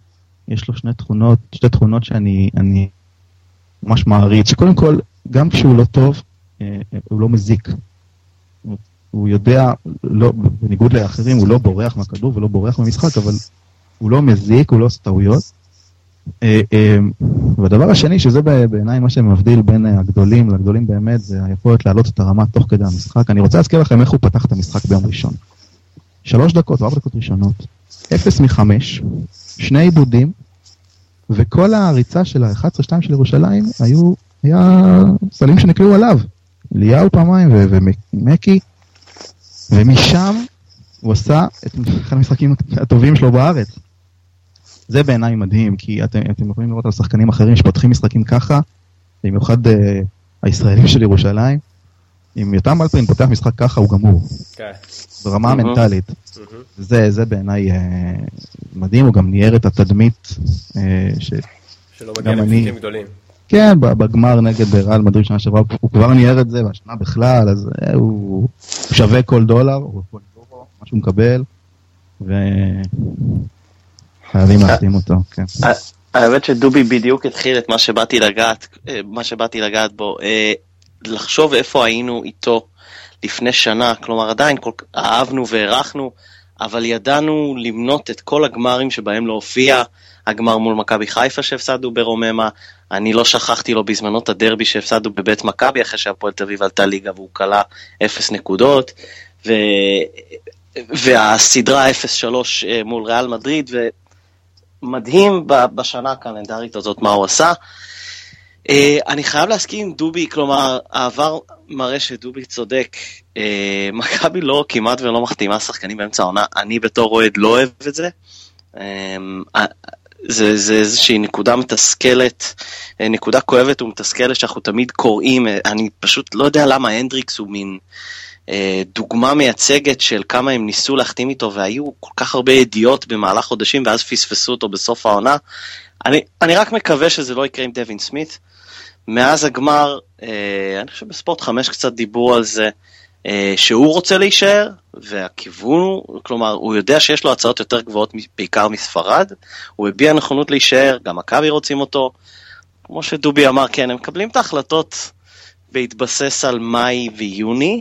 יש לו שני תכונות, שתי תכונות שאני ממש מעריץ, שקודם כל, גם כשהוא לא טוב, הוא לא מזיק. הוא יודע, לא, בניגוד לאחרים, הוא לא בורח מהכדור ולא בורח מהמשחק, אבל הוא לא מזיק, הוא לא עושה טעויות. אה, אה, והדבר השני, שזה בעיניי מה שמבדיל בין הגדולים לגדולים באמת, זה היכולת להעלות את הרמה תוך כדי המשחק. אני רוצה להזכיר לכם איך הוא פתח את המשחק ביום ראשון. שלוש דקות או ארבע דקות ראשונות, אפס מחמש, שני עיבודים, וכל הריצה של ה-11-2 של ירושלים היו, היה סלים שנקלעו עליו. ליהו פעמיים ומקי. ומשם הוא עשה את אחד המשחקים הטובים שלו בארץ. זה בעיניי מדהים, כי אתם, אתם יכולים לראות על שחקנים אחרים שפותחים משחקים ככה, במיוחד uh, הישראלים של ירושלים. אם יותם אלפרין פותח משחק ככה, הוא גמור. כן. ברמה המנטלית. זה, זה בעיניי uh, מדהים, הוא גם ניער את התדמית uh, ש... שלא מגיע למשחקים גדולים. כן, בגמר נגד ריאל מדריד שנה שעברה, הוא כבר ניער את זה, והשנה בכלל, אז הוא, הוא שווה כל דולר, או כל דולר, מה שהוא מקבל, וחייבים להחתים אותו, כן. האמת שדובי בדיוק התחיל את מה שבאתי לגעת, מה שבאתי לגעת בו, לחשוב איפה היינו איתו לפני שנה, כלומר עדיין כל, אהבנו והערכנו, אבל ידענו למנות את כל הגמרים שבהם לא הופיע, הגמר מול מכבי חיפה שהפסדנו ברוממה, אני לא שכחתי לו בזמנו את הדרבי שהפסדנו בבית מכבי אחרי שהפועל תל אביב עלתה ליגה והוא כלה אפס נקודות, ו... והסדרה 0-3 אה, מול ריאל מדריד, ומדהים בשנה הקלנדרית הזאת מה הוא עשה. אה, אני חייב להסכים עם דובי, כלומר, העבר מראה שדובי צודק. אה, מכבי לא כמעט ולא מחתימה שחקנים באמצע העונה, אני בתור אוהד לא אוהב את זה. זה, זה איזושהי נקודה מתסכלת, אה, נקודה כואבת ומתסכלת שאנחנו תמיד קוראים, אה, אני פשוט לא יודע למה הנדריקס הוא מין אה, דוגמה מייצגת של כמה הם ניסו להחתים איתו והיו כל כך הרבה ידיעות במהלך חודשים ואז פספסו אותו בסוף העונה. אני, אני רק מקווה שזה לא יקרה עם דווין סמית. מאז הגמר, אה, אני חושב בספורט 5 קצת דיברו על זה, אה, שהוא רוצה להישאר, והכיוון הוא, כלומר, הוא יודע שיש לו הצעות יותר גבוהות בעיקר מספרד, הוא הביע נכונות להישאר, גם מכבי רוצים אותו. כמו שדובי אמר, כן, הם מקבלים את ההחלטות בהתבסס על מאי ויוני.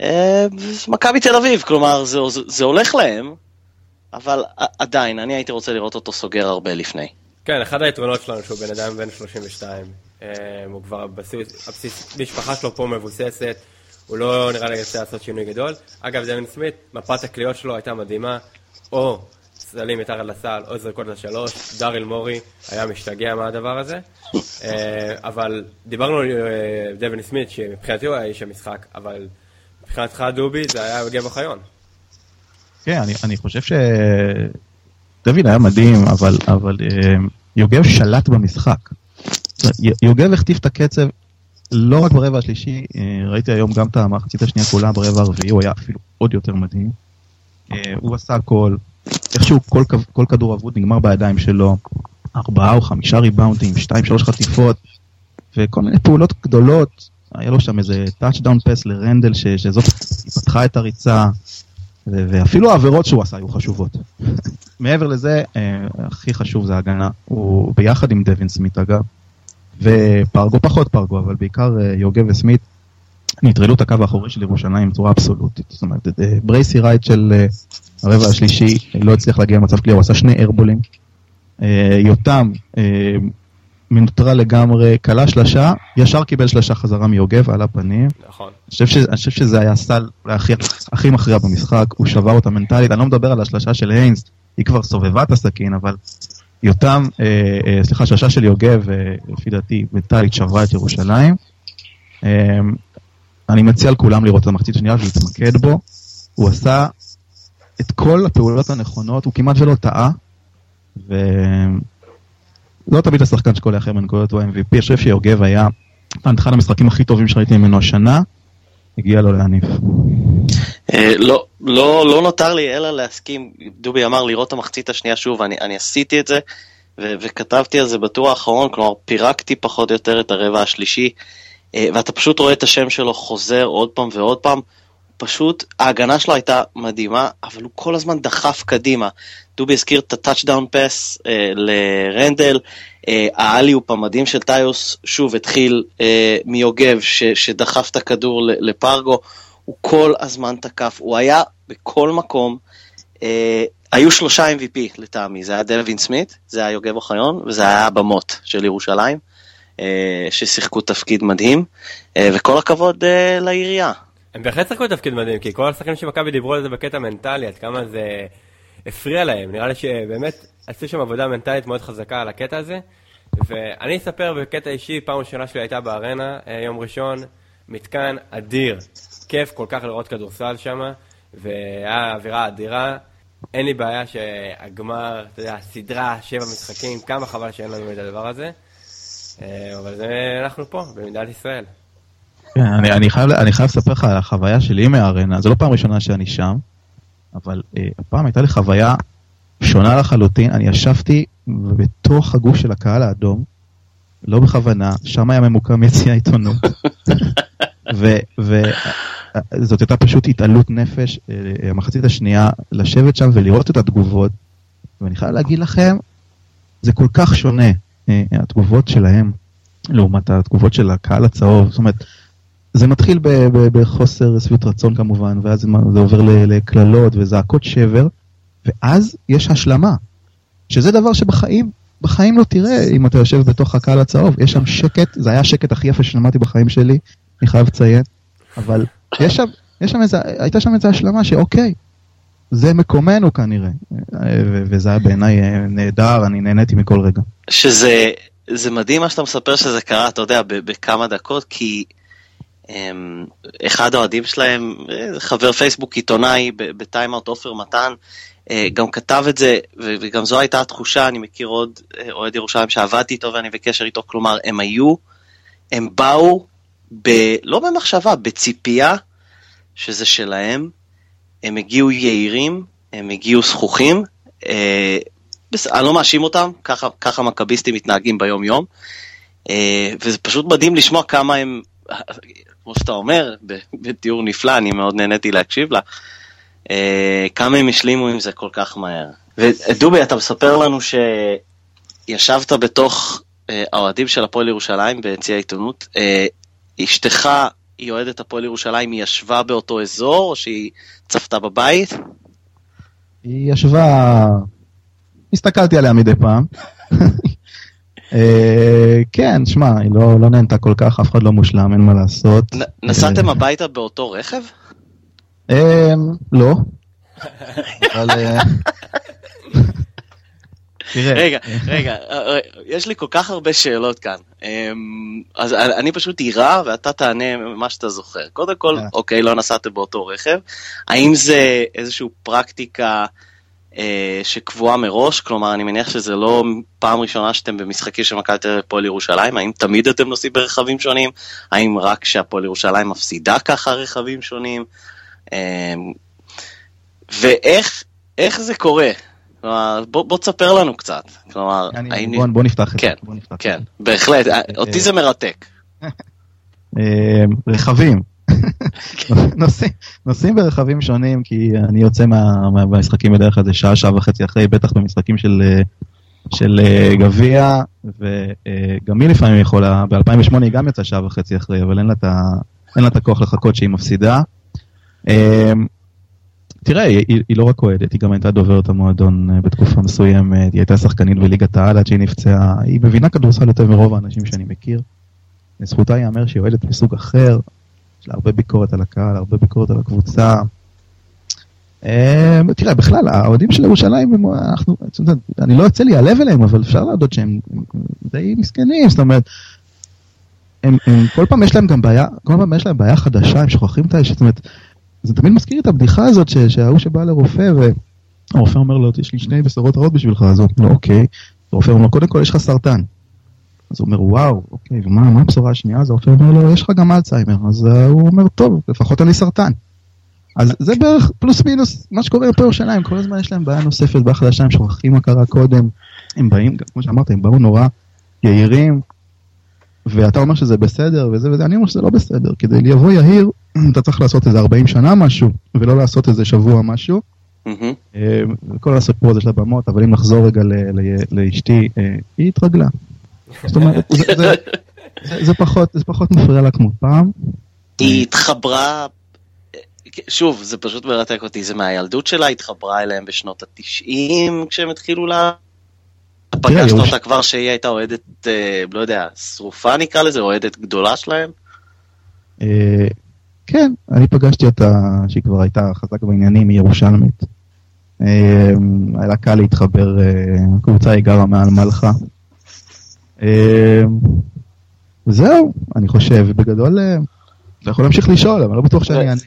אה, מכבי תל אביב, כלומר, זה, זה, הולך להם, אבל עדיין, אני הייתי רוצה לראות אותו סוגר הרבה לפני. כן, אחד היתרונות שלנו שהוא בן אדם בן 32. אה, הוא כבר, הבסיס, הבסיס, משפחה שלו פה מבוססת. הוא לא נראה לי ירצה לעשות שינוי גדול. אגב, דווין סמית, מפת הקליעות שלו הייתה מדהימה. או סלים מתחת לסל, עוד זריקות לשלוש, דאריל מורי היה משתגע מהדבר הזה. אה, אבל דיברנו על דווין סמית, שמבחינתי הוא היה איש המשחק, אבל מבחינתך דובי זה היה יוגב אוחיון. כן, אני, אני חושב שדוד היה מדהים, אבל, אבל אה, יוגב שלט במשחק. יוגב הכתיב את הקצב לא רק ברבע השלישי, אה, ראיתי היום גם את המחצית השנייה כולה ברבע הרביעי, הוא היה אפילו עוד יותר מדהים. אה, הוא עשה הכל, איכשהו כל, כל כדור אבוד נגמר בידיים שלו, ארבעה או חמישה ריבאונדים, שתיים, שלוש חטיפות, וכל מיני פעולות גדולות. היה לו שם איזה touchdown pass לרנדל, ש, שזאת, פתחה את הריצה, ואפילו העבירות שהוא עשה היו חשובות. מעבר לזה, אה, הכי חשוב זה ההגנה, הוא ביחד עם דווין סמית אגב, ופרגו פחות פרגו, אבל בעיקר אה, יוגב וסמית, נטרלו את הקו האחורי של ירושלים בצורה אבסולוטית. זאת אומרת, אה, ברייסי רייט של הרבע השלישי לא הצליח להגיע למצב קליע, הוא עשה שני איירבולים. יותם מנוטרל לגמרי, כלה שלשה, ישר קיבל שלשה חזרה מיוגב על הפנים. נכון. אני חושב, שזה היה אולי הכי, הכי מכריע במשחק, הוא שבר אותה מנטלית, אני לא מדבר על השלשה של היינס, היא כבר סובבה את הסכין, אבל יותם, אה, אה, סליחה, שלשה של יוגב, אה, לפי דעתי, מנטלית שברה את ירושלים. אה, אני מציע לכולם לראות את המחצית השנייה ולהתמקד בו. הוא עשה את כל הפעולות הנכונות, הוא כמעט ולא טעה. ולא תמיד השחקן שכל אחר מנקודות הוא ה-MVP, אני חושב שיוגב היה אחד המשחקים הכי טובים שראיתי ממנו השנה, הגיע לו להניף. אה, לא, לא, לא נותר לי אלא להסכים, דובי אמר לראות את המחצית השנייה שוב, אני, עשיתי את זה וכתבתי על זה בטור האחרון, כלומר פירקתי פחות או יותר את הרבע השלישי, אה, ואתה פשוט רואה את השם שלו חוזר עוד פעם ועוד פעם, פשוט ההגנה שלו הייתה מדהימה, אבל הוא כל הזמן דחף קדימה. דובי הזכיר את ה touchdown pass אה, לרנדל, אה, ה alley-oop המדהים של טיוס שוב התחיל אה, מיוגב ש, שדחף את הכדור לפרגו, הוא כל הזמן תקף, הוא היה בכל מקום. אה, היו שלושה MVP לטעמי, זה היה דווין סמית, זה היה יוגב אוחיון וזה היה הבמות של ירושלים, אה, ששיחקו תפקיד מדהים, אה, וכל הכבוד אה, לעירייה. הם בהחלט שיחקו תפקיד מדהים, כי כל השחקנים של מכבי דיברו על זה בקטע מנטלי, עד כמה זה הפריע להם. נראה לי שבאמת עשו שם עבודה מנטלית מאוד חזקה על הקטע הזה. ואני אספר בקטע אישי, פעם ראשונה שלי הייתה בארנה, אה, יום ראשון, מתקן אדיר. כיף כל כך לראות כדורסל שם, והיה אווירה אדירה. אין לי בעיה שהגמר, אתה יודע, סדרה, שבע משחקים, כמה חבל שאין לנו את הדבר הזה. אה, אבל זה, אנחנו פה, במדינת ישראל. כן, אני, אני, חייב, אני חייב לספר לך על החוויה שלי מהארנה, זו לא פעם ראשונה שאני שם, אבל אה, הפעם הייתה לי חוויה שונה לחלוטין, אני ישבתי בתוך הגוף של הקהל האדום, לא בכוונה, שם היה ממוקם יציע עיתונות. וזאת הייתה פשוט התעלות נפש, אה, המחצית השנייה, לשבת שם ולראות את התגובות, ואני חייב להגיד לכם, זה כל כך שונה, אה, התגובות שלהם, לעומת התגובות של הקהל הצהוב, זאת אומרת, זה מתחיל בחוסר שביעות רצון כמובן, ואז זה עובר לקללות וזעקות שבר, ואז יש השלמה, שזה דבר שבחיים, בחיים לא תראה אם אתה יושב בתוך הקהל הצהוב, יש שם שקט, זה היה השקט הכי יפה ששמעתי בחיים שלי, אני חייב לציין, אבל יש שם, יש שם איזה, הייתה שם איזו השלמה שאוקיי, זה מקומנו כנראה, וזה היה בעיניי נהדר, אני נהניתי מכל רגע. שזה זה מדהים מה שאתה מספר שזה קרה, אתה יודע, בכמה דקות, כי אחד האוהדים שלהם, אה, חבר פייסבוק עיתונאי בטיימאוט עופר מתן, אה, גם כתב את זה, וגם זו הייתה התחושה, אני מכיר עוד אה, אוהד ירושלים שעבדתי איתו ואני בקשר איתו, כלומר, הם היו, הם באו, ב, לא במחשבה, בציפייה שזה שלהם, הם הגיעו יהירים, הם הגיעו זכוכים, אה, אני לא מאשים אותם, ככה, ככה מכביסטים מתנהגים ביום יום, אה, וזה פשוט מדהים לשמוע כמה הם, כמו שאתה אומר, בתיאור נפלא, אני מאוד נהניתי להקשיב לה, אה, כמה הם השלימו עם זה כל כך מהר. ודובי, אתה מספר לנו שישבת בתוך אה, האוהדים של הפועל ירושלים ביציע העיתונות, אה, אשתך היא אוהדת הפועל ירושלים, היא ישבה באותו אזור, או שהיא צפתה בבית? היא ישבה, הסתכלתי עליה מדי פעם. כן, שמע, היא לא, לא נהנתה כל כך, אף אחד לא מושלם, אין מה לעשות. נסעתם הביתה באותו רכב? לא. אבל... רגע, רגע, אה, יש לי כל כך הרבה שאלות כאן. אמ, אז אני פשוט אירה ואתה תענה מה שאתה זוכר. קודם כל, אוקיי, לא נסעתם באותו רכב. האם זה איזושהי פרקטיקה אה, שקבועה מראש? כלומר, אני מניח שזה לא פעם ראשונה שאתם במשחקים של מכבי תל אביב ופועל ירושלים. האם תמיד אתם נוסעים ברכבים שונים? האם רק כשהפועל ירושלים מפסידה ככה רכבים שונים? אמ, ואיך איך זה קורה? כלומר, בוא, בוא תספר לנו קצת. כלומר, אני, האם... בוא, בוא נפתח את כן, זה. כן, כן, בהחלט, אותי זה מרתק. אה, רכבים. נוסעים, נוסעים ברכבים שונים, כי אני יוצא מה, מהמשחקים בדרך כלל שעה, שעה וחצי אחרי, בטח במשחקים של, של אה, גביע, וגם היא לפעמים יכולה, ב-2008 היא גם יצאה שעה וחצי אחרי, אבל אין לה אין לה את הכוח לחכות שהיא מפסידה. אה, תראה, היא, היא, לא רק אוהדת, היא גם הייתה דוברת המועדון אה, בתקופה מסוימת, היא הייתה שחקנית בליגת העל עד שהיא נפצעה, היא מבינה כדורסל יותר מרוב האנשים שאני מכיר. לזכותה ייאמר שהיא אוהדת מסוג אחר, יש לה הרבה ביקורת על הקהל, הרבה ביקורת על הקבוצה. אה, תראה, בכלל, האוהדים של ירושלים, אני לא יוצא לי הלב אליהם, אבל אפשר להודות שהם די מסכנים, זאת אומרת, כל פעם יש להם גם בעיה, כל פעם יש להם בעיה חדשה, הם שוכחים את ה... זאת אומרת, זה תמיד מזכיר את הבדיחה הזאת שההוא שבא לרופא והרופא אומר לו, יש לי שני בשורות רעות בשבילך, אז הוא אומר אוקיי. הרופא אומר קודם כל יש לך סרטן. אז הוא אומר, וואו, אוקיי, ומה הבשורה השנייה? אז הרופא אומר לו, יש לך גם אלצהיימר. אז הוא אומר, טוב, לפחות אין לי סרטן. אז זה בערך פלוס מינוס מה שקורה פה ירושלים, כל הזמן יש להם בעיה נוספת, בעיה חדשה, הם שוכחים מה קרה קודם. הם באים, כמו שאמרת, הם באו נורא יהירים, ואתה אומר שזה בסדר וזה וזה, אני אומר שזה לא בסדר. כדי לבוא יהיר, אתה צריך לעשות איזה 40 שנה משהו, ולא לעשות איזה שבוע משהו. אה, כל הסיפור הזה של הבמות, אבל אם נחזור רגע לאשתי, אה, היא התרגלה. זאת אומרת, זה פחות מפריע לה כמו פעם. היא התחברה, שוב, זה פשוט מרתק אותי, זה מהילדות שלה, התחברה אליהם בשנות התשעים כשהם התחילו לה... פגשת אותה כבר שהיא הייתה אוהדת, אה, לא יודע, שרופה נקרא לזה, אוהדת גדולה שלהם? כן, אני פגשתי אותה, שהיא כבר הייתה חזק בעניינים, היא ירושלמית. אמ, היה לה קל להתחבר, הקבוצה אה, היא גרה מעל מלחה. אמ, וזהו, אני חושב, בגדול, אה, אתה יכול להמשיך לשאול, אבל לא בטוח שאני אענה.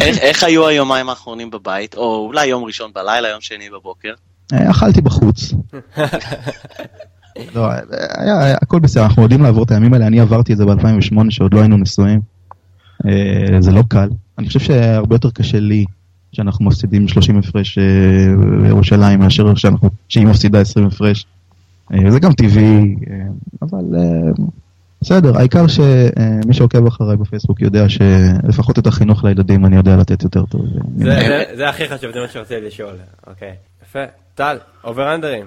איך היו היומיים האחרונים בבית, או אולי יום ראשון בלילה, יום שני בבוקר? אה, אכלתי בחוץ. לא, היה, הכל בסדר, אנחנו יודעים לעבור את הימים האלה, אני עברתי את זה ב-2008, שעוד לא היינו נשואים. אה, זה לא קל. אני חושב שהרבה יותר קשה לי שאנחנו מפסידים 30 הפרש בירושלים אה, מאשר שאנחנו, שהיא מפסידה 20 הפרש. אה, זה גם טבעי, אבל בסדר, העיקר שמי שעוקב אחריי בפייסבוק יודע שלפחות את החינוך לילדים אני יודע לתת יותר טוב. זה הכי חשוב, זה מה שרציתי לשאול. אוקיי, יפה. טל, over under ים.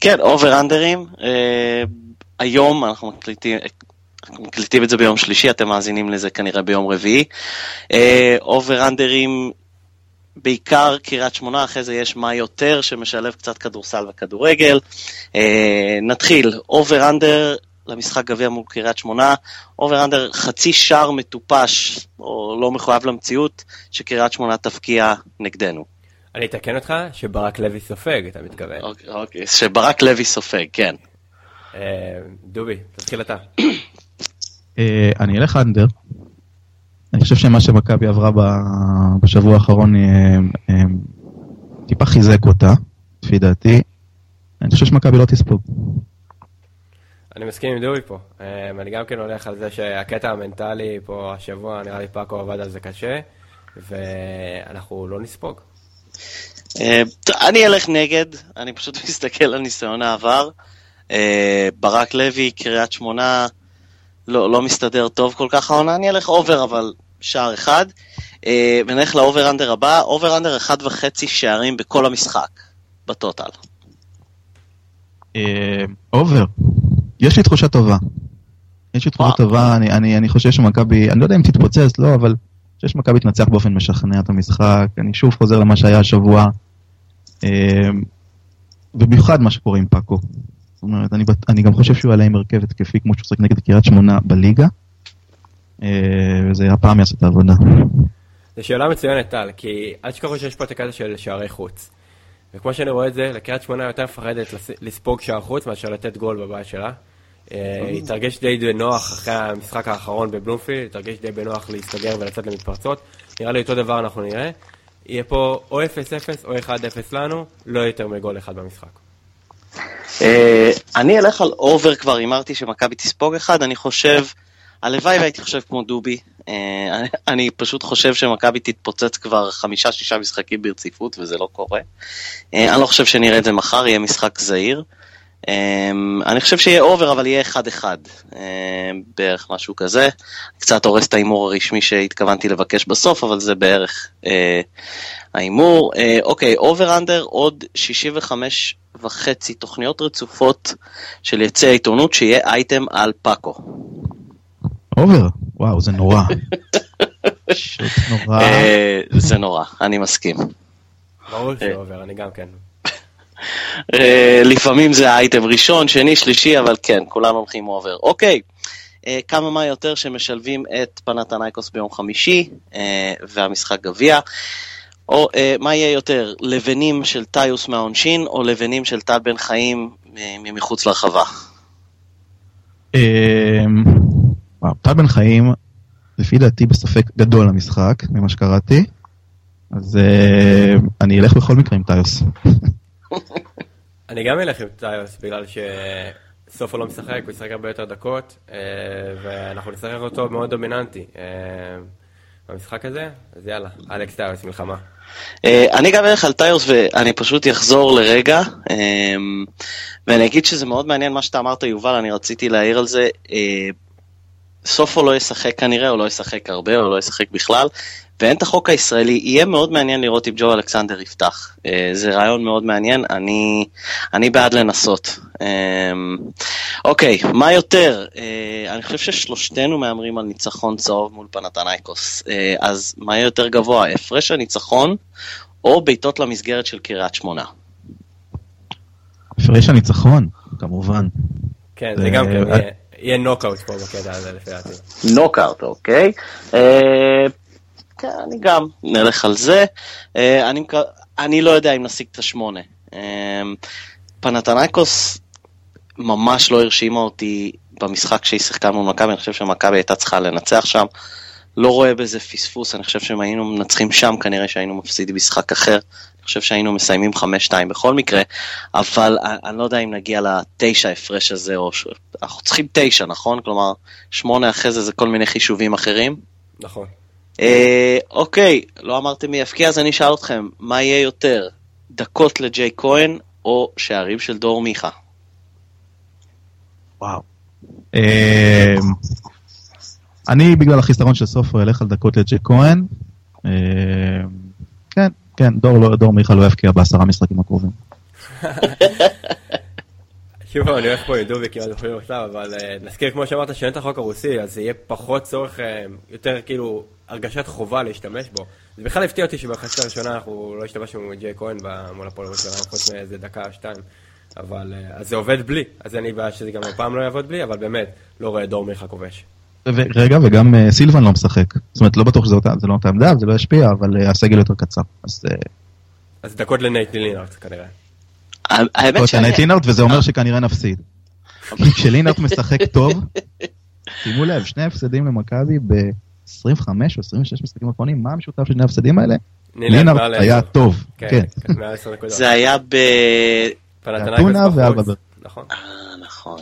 כן, over under ים. היום אנחנו מקליטים, מקליטים את זה ביום שלישי, אתם מאזינים לזה כנראה ביום רביעי. over אה, under ים, בעיקר קריית שמונה, אחרי זה יש מה יותר שמשלב קצת כדורסל וכדורגל. אה, נתחיל, over under למשחק גביע מול קריית שמונה, over under חצי שער מטופש, או לא מחויב למציאות, שקריית שמונה תפקיע נגדנו. אני אתקן אותך שברק לוי סופג, אתה מתכוון. אוקיי, אוקיי, שברק לוי סופג, כן. Uh, דובי, תתחיל אתה. אה, אני אלך אנדר. אני חושב שמה שמכבי עברה בשבוע האחרון אה, אה, טיפה חיזק אותה, לפי דעתי. אני חושב שמכבי לא תספוג. אני מסכים עם דובי פה. אני גם כן הולך על זה שהקטע המנטלי פה השבוע, נראה לי פאקו עבד על זה קשה, ואנחנו לא נספוג. אני אלך נגד, אני פשוט מסתכל על ניסיון העבר. ברק לוי, קריית שמונה, לא, לא מסתדר טוב כל כך העונה, אני אלך over, אבל שער אחד. אה, ונלך ל over under הבא, over under אחד וחצי שערים בכל המשחק, בטוטל. אה, over. יש לי תחושה טובה. יש לי תחושה טובה, אני, אני, אני חושב שמכבי, אני לא יודע אם תתפוצץ, לא, אבל אני חושב שמכבי תנצח באופן משכנע את המשחק. אני שוב חוזר למה שהיה השבוע. אה, במיוחד מה שקורה עם פאקו. זאת אומרת, אני, אני גם חושב שהוא יעלה עם הרכב התקפי כמו שהוא שחק נגד קריית שמונה בליגה, אה, וזה הפעם יעשה את העבודה. זו שאלה מצוינת, טל, כי אל תשכחו שיש פה את הקטע של שערי חוץ. וכמו שאני רואה את זה, לקריית שמונה יותר מפחדת לספוג שער חוץ מאשר לתת גול בבית שלה. אה, היא תרגש די בנוח אחרי המשחק האחרון בבלומפילד, היא תרגש די בנוח להסתגר ולצאת למתפרצות. נראה לי אותו דבר אנחנו נראה. יהיה פה או 0-0 או 1-0 לנו, לא יותר מגול אחד במשחק. אה, אני אלך על אובר כבר, הימרתי שמכבי תספוג אחד, אני חושב, הלוואי והייתי חושב כמו דובי, אה, אני פשוט חושב שמכבי תתפוצץ כבר חמישה-שישה משחקים ברציפות וזה לא קורה. אני לא חושב שנראה את זה מחר, יהיה משחק זהיר. אמ, אני חושב שיהיה over, אבל יהיה 1-1, אמ, בערך משהו כזה. קצת הורס את ההימור הרשמי שהתכוונתי לבקש בסוף, אבל זה בערך אה, ההימור. אה, אוקיי, over under, עוד 65 וחצי תוכניות רצופות של יצא העיתונות, שיהיה אייטם על פאקו. over? וואו, זה נורא. פשוט נורא. אה, זה נורא, אני מסכים. ברור שזה over, אני גם כן. אה, לפעמים זה האייטם ראשון, שני, שלישי, אבל כן, כולם הולכים over. אוקיי, אה, כמה מה יותר שמשלבים את פנתנייקוס ביום חמישי אה, והמשחק גביע. או מה יהיה יותר, לבנים של טיוס מהעונשין, או לבנים של טל בן חיים ממחוץ לרחבה? טל בן חיים, לפי דעתי בספק גדול למשחק, ממה שקראתי, אז אני אלך בכל מקרה עם טיוס. אני גם אלך עם טיוס, בגלל שסופו לא משחק, הוא ישחק הרבה יותר דקות, אה, ואנחנו נשחק אותו מאוד דומיננטי אה, במשחק הזה, אז יאללה, אלכס טיוס, מלחמה. אה, אני גם אלך על טיוס ואני פשוט אחזור לרגע, ואני אגיד שזה מאוד מעניין מה שאתה אמרת, יובל, אני רציתי להעיר על זה. סופו לא ישחק כנראה, או לא ישחק הרבה, או לא ישחק בכלל, ואין את החוק הישראלי, יהיה מאוד מעניין לראות אם ג'ו אלכסנדר יפתח. אה, זה רעיון מאוד מעניין, אני, אני בעד לנסות. אה, אוקיי, מה יותר? אה, אני חושב ששלושתנו מהמרים על ניצחון צהוב מול פנתנייקוס. אז מה יהיה יותר גבוה, הפרש הניצחון או בעיטות למסגרת של קריית שמונה? הפרש הניצחון, כמובן. כן, זה גם כן, יהיה נוקאוט פה בקטע הזה לפי דעתי. נוקאוט, אוקיי. כן, אני גם נלך על זה. אה, אני, אני לא יודע אם נשיג את השמונה. אה, פנתנייקוס ממש לא הרשימה אותי במשחק שהיא שיחקה מול מכבי, אני חושב שמכבי הייתה צריכה לנצח שם. לא רואה בזה פספוס, אני חושב שאם היינו מנצחים שם, כנראה שהיינו מפסידים משחק אחר. אני חושב שהיינו מסיימים 5-2 בכל מקרה, אבל אני לא יודע אם נגיע לתשע הפרש הזה, או ש... אנחנו צריכים תשע, נכון? כלומר, שמונה אחרי זה זה כל מיני חישובים אחרים. נכון. אה, אוקיי, לא אמרתם מי יפקיע, אז אני אשאל אתכם, מה יהיה יותר, דקות לג'יי כהן או שערים של דור מיכה? וואו. אה, אני בגלל החיסרון של סופו אלך על דקות לג'יי כהן. אה, כן, דור, לא, דור מיכה לא יפקיע בעשרה משחקים הקרובים. שוב אני הולך פה עם דובי כמעט בכל עכשיו, אבל נזכיר כמו שאמרת שאין את החוק הרוסי, אז יהיה פחות צורך, יותר כאילו הרגשת חובה להשתמש בו. זה בכלל הפתיע אותי שבחצי הראשונה אנחנו לא השתמשנו עם ג'יי כהן מול הפועל ירושלים, חוץ מאיזה דקה או שתיים. אבל אה, אז זה עובד בלי, אז אין לי בעיה שזה גם הפעם לא יעבוד בלי, אבל באמת, לא רואה דור מיכה כובש. רגע, וגם uh, סילבן לא משחק. זאת אומרת, לא בטוח שזה אותה, זה לא אותה עמדה, זה לא ישפיע, אבל uh, הסגל יותר קצר. אז, uh... אז דקות לנייט לינארט כנראה. האמת שאני... לנייט לינארט, וזה אומר שכנראה נפסיד. כשלינארט משחק טוב, שימו לב, שני הפסדים למכבי 25 או 26 משחקים אחרונים, מה המשותף של שני ההפסדים האלה? לינארד היה טוב, כן. כן. כן זה היה ב... פנתנאיקוס ואלבבר. נכון. אה, נכון.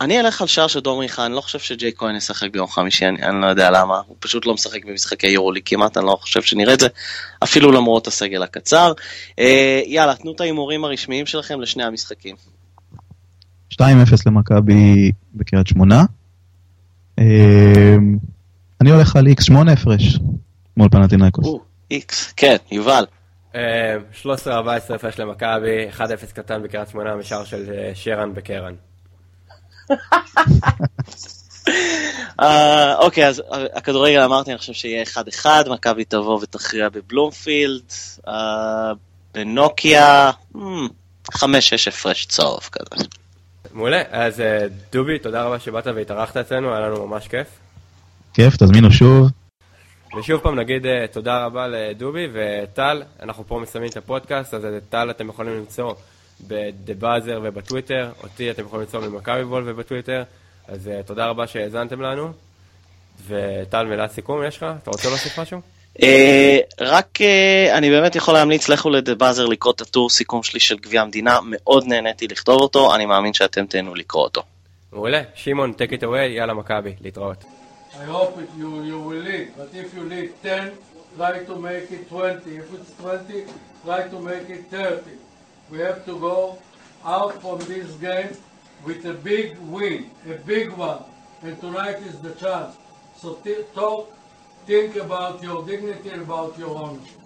אני אלך על שער של דור מיכה, אני לא חושב שג'יי כהן ישחק ביום חמישי, אני, אני לא יודע למה, הוא פשוט לא משחק במשחקי יורולי כמעט, אני לא חושב שנראה את זה, אפילו למרות הסגל הקצר. אה, יאללה, תנו את ההימורים הרשמיים שלכם לשני המשחקים. 2-0 למכבי בקריית שמונה. אה, אני הולך על x8 הפרש מול פנטינאיקוס. x, כן, יובל. 13-14 הפרש למכבי, 1-0 קטן בקריית שמונה משער של אה, שרן בקרן. אה, אוקיי, אז אה, הכדורגל אמרתי, אני חושב שיהיה 1-1, מכבי תבוא ותכריע בבלומפילד, בנוקיה, 5-6 hmm, הפרש צהוב כזה. מעולה, אז דובי, תודה רבה שבאת והתארחת אצלנו, היה לנו ממש כיף. כיף, תזמינו שוב. ושוב פעם נגיד אה, תודה רבה לדובי וטל, אנחנו פה מסיימים את הפודקאסט, אז את טל אתם יכולים למצוא ב-The Buzzer ובטוויטר, אותי אתם יכולים למצוא במכבי וול ובטוויטר, אז uh, תודה רבה שהאזנתם לנו. וטל, מילת סיכום יש לך? אתה רוצה להוסיף משהו? Uh, רק uh, אני באמת יכול להמליץ, לכו לדה באזר לקרוא את הטור סיכום שלי של גביע המדינה, מאוד נהניתי לכתוב אותו, אני מאמין שאתם תהנו לקרוא אותו. מעולה, שמעון, take it away, יאללה מכבי, להתראות. I hope it, you, you will lead, but if you lead 10, try to make it 20. If it's 20, try to make it 30. We have to go out from this game with a big win, a big one. And tonight is the chance. So talk, think about your dignity about your ownership.